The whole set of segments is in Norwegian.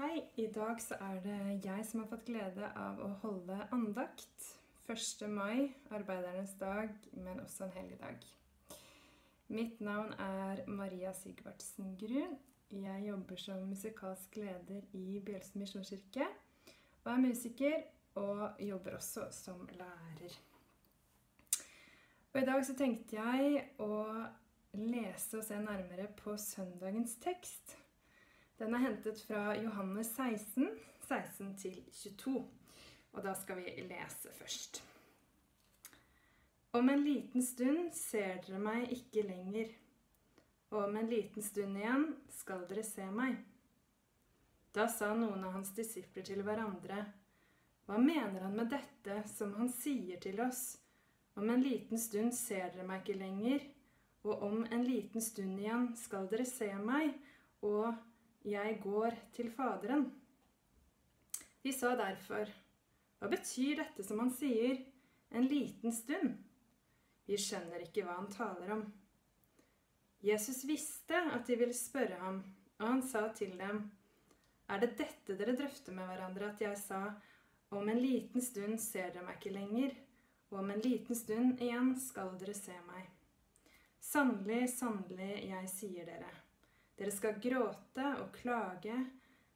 Hei, i dag så er det jeg som har fått glede av å holde andakt. 1. mai, arbeidernes dag, men også en helligdag. Mitt navn er Maria Sigvartsen Grun. Jeg jobber som musikalsk leder i Bjølsen misjonskirke. Og er musiker, og jobber også som lærer. Og i dag så tenkte jeg å lese og se nærmere på søndagens tekst. Den er hentet fra Johannes 16, 16 22. Og da skal vi lese først. Om en liten stund ser dere meg ikke lenger, og om en liten stund igjen skal dere se meg. Da sa noen av hans disipler til hverandre, hva mener han med dette som han sier til oss? Om en liten stund ser dere meg ikke lenger, og om en liten stund igjen skal dere se meg, og jeg går til Faderen. De sa derfor, hva betyr dette som han sier, en liten stund? Vi skjønner ikke hva han taler om. Jesus visste at de ville spørre ham, og han sa til dem, er det dette dere drøfter med hverandre, at jeg sa, om en liten stund ser dere meg ikke lenger, og om en liten stund igjen skal dere se meg. Sannelig, sannelig, jeg sier dere. Dere skal gråte og klage,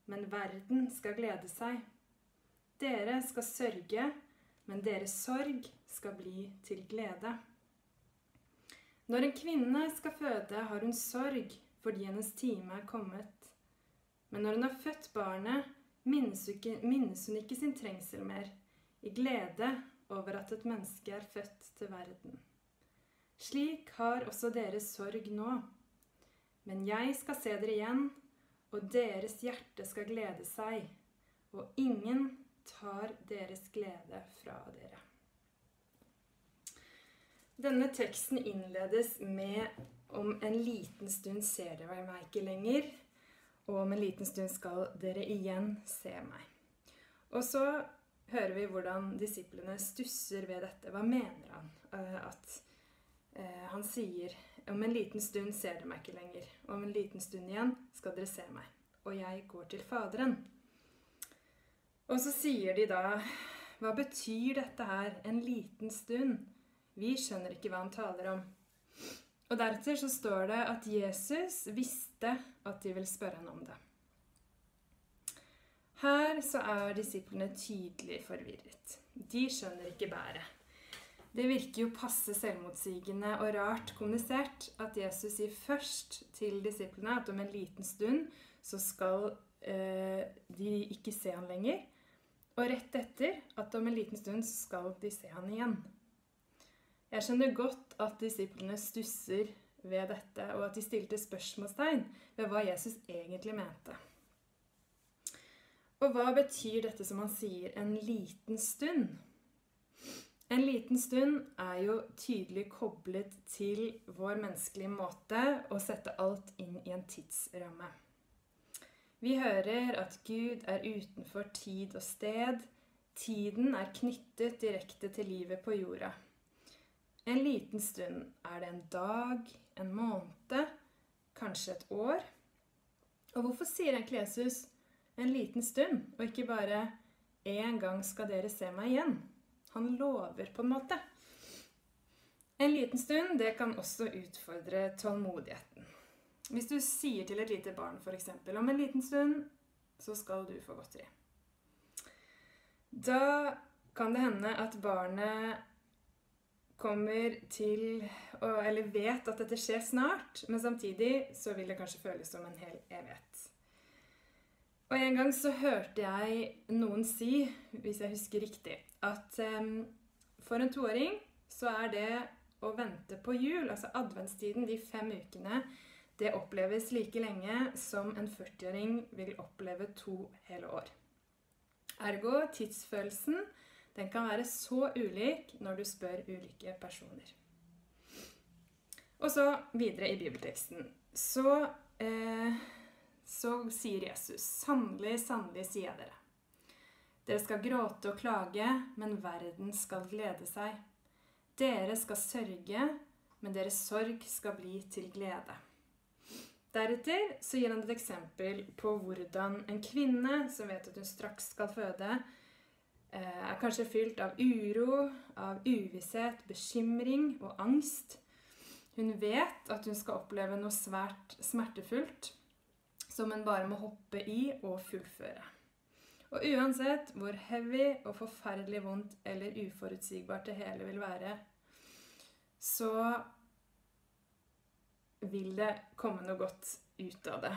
men verden skal glede seg. Dere skal sørge, men deres sorg skal bli til glede. Når en kvinne skal føde, har hun sorg fordi hennes time er kommet. Men når hun har født barnet, minnes hun ikke, minnes hun ikke sin trengsel mer, i glede over at et menneske er født til verden. Slik har også deres sorg nå. Men jeg skal se dere igjen, og deres hjerte skal glede seg, og ingen tar deres glede fra dere. Denne teksten innledes med om en liten stund ser dere meg ikke lenger, og om en liten stund skal dere igjen se meg. Og så hører vi hvordan disiplene stusser ved dette. Hva mener han? Eh, at han sier om en liten stund ser dere meg ikke lenger, og om en liten stund igjen skal dere se meg. Og jeg går til Faderen. Og så sier de da Hva betyr dette her? En liten stund? Vi skjønner ikke hva han taler om. Og deretter så står det at Jesus visste at de ville spørre han om det. Her så er disiplene tydelig forvirret. De skjønner ikke bæret. Det virker jo passe selvmotsigende og rart kommunisert at Jesus sier først til disiplene at om en liten stund så skal eh, de ikke se han lenger. Og rett etter at om en liten stund så skal de se han igjen. Jeg skjønner godt at disiplene stusser ved dette, og at de stilte spørsmålstegn ved hva Jesus egentlig mente. Og hva betyr dette som han sier 'en liten stund'? En liten stund er jo tydelig koblet til vår menneskelige måte å sette alt inn i en tidsramme. Vi hører at Gud er utenfor tid og sted. Tiden er knyttet direkte til livet på jorda. En liten stund er det en dag, en måned, kanskje et år. Og hvorfor sier egentlig Jesus en liten stund, og ikke bare 'en gang skal dere se meg igjen'? Han lover, på en måte. En liten stund, det kan også utfordre tålmodigheten. Hvis du sier til et lite barn f.eks.: Om en liten stund så skal du få godteri. Da kan det hende at barnet kommer til Eller vet at dette skjer snart, men samtidig så vil det kanskje føles som en hel evighet. Og en gang så hørte jeg noen si, hvis jeg husker riktig, at um, for en toåring så er det å vente på jul, altså adventstiden, de fem ukene, det oppleves like lenge som en 40-åring vil oppleve to hele år. Ergo tidsfølelsen den kan være så ulik når du spør ulike personer. Og så videre i bibelteksten. Så, eh, så sier Jesus, sannelig, sannelig sier jeg dere. Dere skal gråte og klage, men verden skal glede seg. Dere skal sørge, men deres sorg skal bli til glede. Deretter så gir han et eksempel på hvordan en kvinne som vet at hun straks skal føde, eh, er kanskje fylt av uro, av uvisshet, bekymring og angst. Hun vet at hun skal oppleve noe svært smertefullt som en bare må hoppe i og fullføre. Og uansett hvor heavy og forferdelig vondt eller uforutsigbart det hele vil være, så vil det komme noe godt ut av det.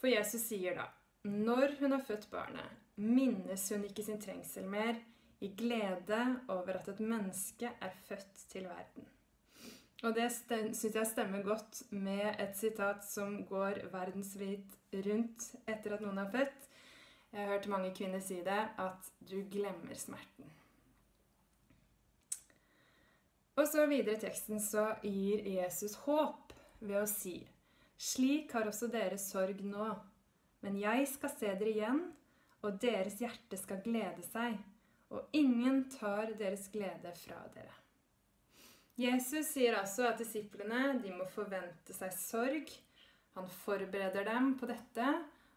For Jesus sier da når hun har født barnet, minnes hun ikke sin trengsel mer i glede over at et menneske er født til verden. Og det syns jeg stemmer godt med et sitat som går verdensvidt rundt etter at noen er født. Jeg har hørt mange kvinner si det, at du glemmer smerten. Og så videre i teksten så gir Jesus håp ved å si Slik har også dere sorg nå, men jeg skal se dere igjen, og deres hjerte skal glede seg, og ingen tar deres glede fra dere. Jesus sier altså at disiplene de må forvente seg sorg. Han forbereder dem på dette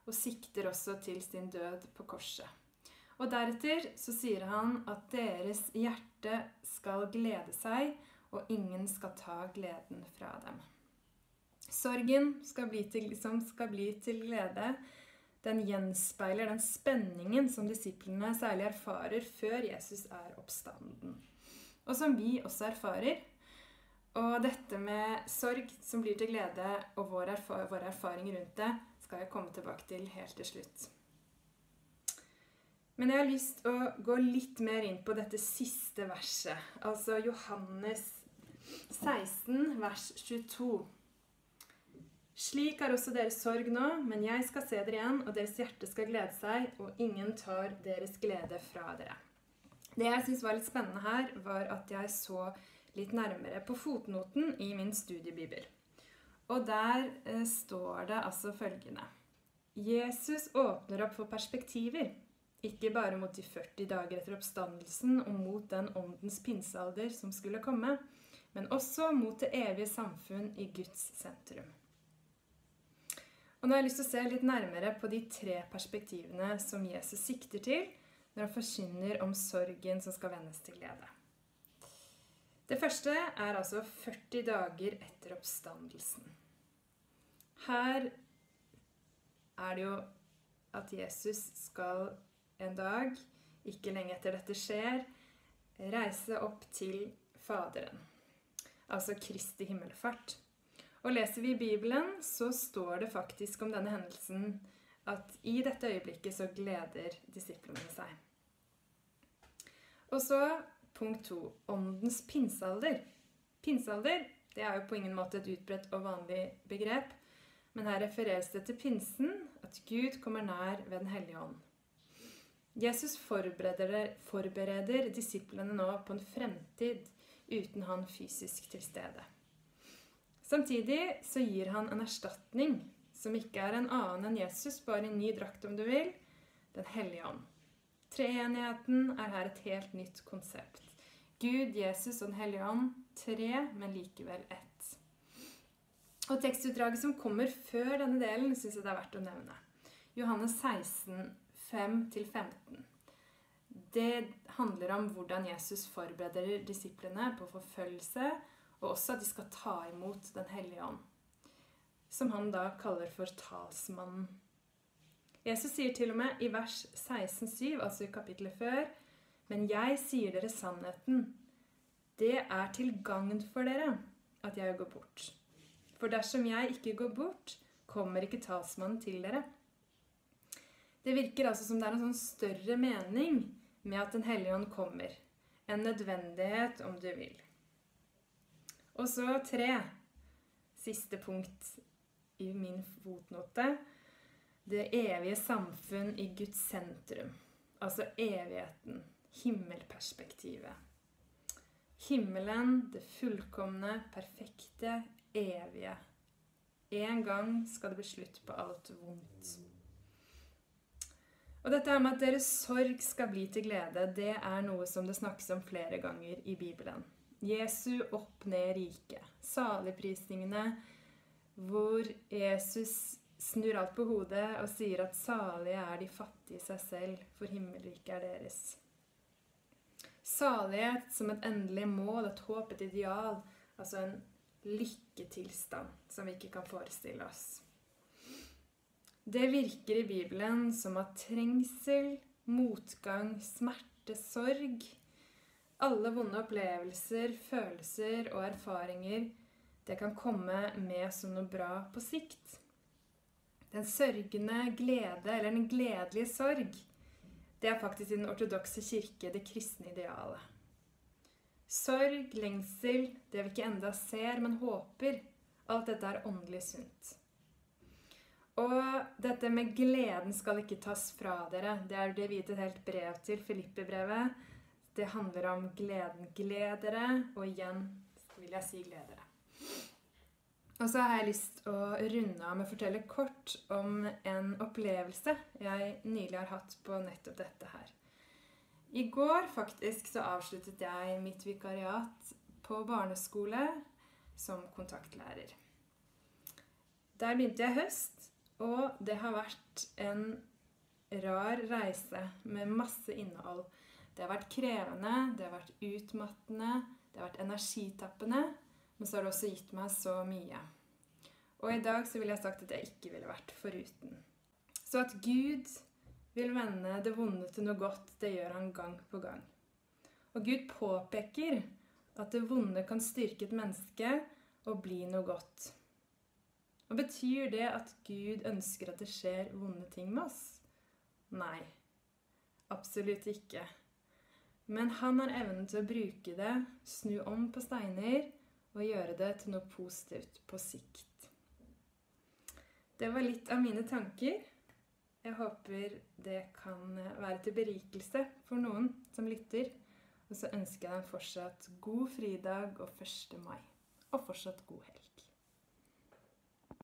og sikter også til sin død på korset. Og deretter så sier han at deres hjerte skal glede seg, og ingen skal ta gleden fra dem. Sorgen skal til, som skal bli til glede, den gjenspeiler den spenningen som disiplene særlig erfarer før Jesus er oppstanden. Og som vi også erfarer. Og dette med sorg som blir til glede, og vår, erfar vår erfaring rundt det, skal jeg komme tilbake til helt til slutt. Men jeg har lyst å gå litt mer inn på dette siste verset. Altså Johannes 16, vers 22. Slik er også deres sorg nå, men jeg skal se dere igjen, og deres hjerte skal glede seg, og ingen tar deres glede fra dere. Det jeg syns var litt spennende her, var at jeg så litt nærmere på fotnoten i min studiebibel. Og der eh, står det altså følgende Jesus åpner opp for perspektiver. Ikke bare mot de 40 dager etter oppstandelsen og mot den åndens pinsealder som skulle komme, men også mot det evige samfunn i Guds sentrum. Og nå har jeg lyst til å se litt nærmere på de tre perspektivene som Jesus sikter til når han forkynner om sorgen som skal vendes til glede. Det første er altså 40 dager etter oppstandelsen. Her er det jo at Jesus skal en dag, ikke lenge etter dette skjer, reise opp til Faderen. Altså Kristi himmelfart. Og leser vi i Bibelen, så står det faktisk om denne hendelsen at i dette øyeblikket så gleder disiplene seg. Og så punkt to åndens pinsealder. Pinsealder det er jo på ingen måte et utbredt og vanlig begrep, men her refereres det til pinsen, at Gud kommer nær ved Den hellige ånd. Jesus forbereder, forbereder disiplene nå på en fremtid uten han fysisk til stede. Samtidig så gir han en erstatning som ikke er en annen enn Jesus, bare i ny drakt om du vil, Den hellige ånd. Treenigheten er her et helt nytt konsept. Gud, Jesus og Den hellige ånd, tre, men likevel ett. Og tekstutdraget som kommer før denne delen, syns jeg det er verdt å nevne. Johannes 16, 5-15. Det handler om hvordan Jesus forbereder disiplene på forfølgelse, og også at de skal ta imot Den hellige ånd, som han da kaller for talsmannen. Jesus sier til og med i vers 16,7, altså i kapittelet før, men jeg sier dere sannheten. Det er til gagn for dere at jeg går bort. For dersom jeg ikke går bort, kommer ikke talsmannen til dere. Det virker altså som det er en sånn større mening med at Den hellige ånd kommer. En nødvendighet, om du vil. Og så tre. Siste punkt i min fotnote. Det evige samfunn i Guds sentrum. Altså evigheten. Himmelperspektivet. Himmelen, det fullkomne, perfekte, evige. En gang skal det bli slutt på alt vondt. Og dette med at deres sorg skal bli til glede, det er noe som det snakkes om flere ganger i Bibelen. Jesu opp-ned-rike. Saligprisningene hvor Jesus snur alt på hodet og sier at salige er de fattige i seg selv, for himmelriket er deres. Salighet som et endelig mål, et håp, et ideal, altså en lykketilstand som vi ikke kan forestille oss. Det virker i Bibelen som at trengsel, motgang, smerte, sorg alle vonde opplevelser, følelser og erfaringer det kan komme med som noe bra på sikt. Den sørgende glede, eller den gledelige sorg, det er faktisk i den ortodokse kirke det kristne idealet. Sorg, lengsel, det vi ikke enda ser, men håper, alt dette er åndelig sunt. Og dette med gleden skal ikke tas fra dere. Det er det vi gitt et helt brev til, Filippe-brevet. Det handler om gleden. Gled dere, og igjen vil jeg si gled dere. Og så har jeg lyst å runde av med å fortelle kort om en opplevelse jeg nylig har hatt på nettopp dette her. I går faktisk så avsluttet jeg mitt vikariat på barneskole som kontaktlærer. Der begynte jeg høst, og det har vært en rar reise med masse innhold. Det har vært krevende, det har vært utmattende, det har vært energitappende. Men så har det også gitt meg så mye. Og i dag så ville jeg sagt at jeg ikke ville vært foruten. Så at Gud vil vende det vonde til noe godt, det gjør han gang på gang. Og Gud påpeker at det vonde kan styrke et menneske og bli noe godt. Og Betyr det at Gud ønsker at det skjer vonde ting med oss? Nei, absolutt ikke. Men han har evnen til å bruke det, snu om på steiner og gjøre det til noe positivt på sikt. Det var litt av mine tanker. Jeg håper det kan være til berikelse for noen som lytter. Og så ønsker jeg deg fortsatt god fridag og 1. mai. Og fortsatt god helg.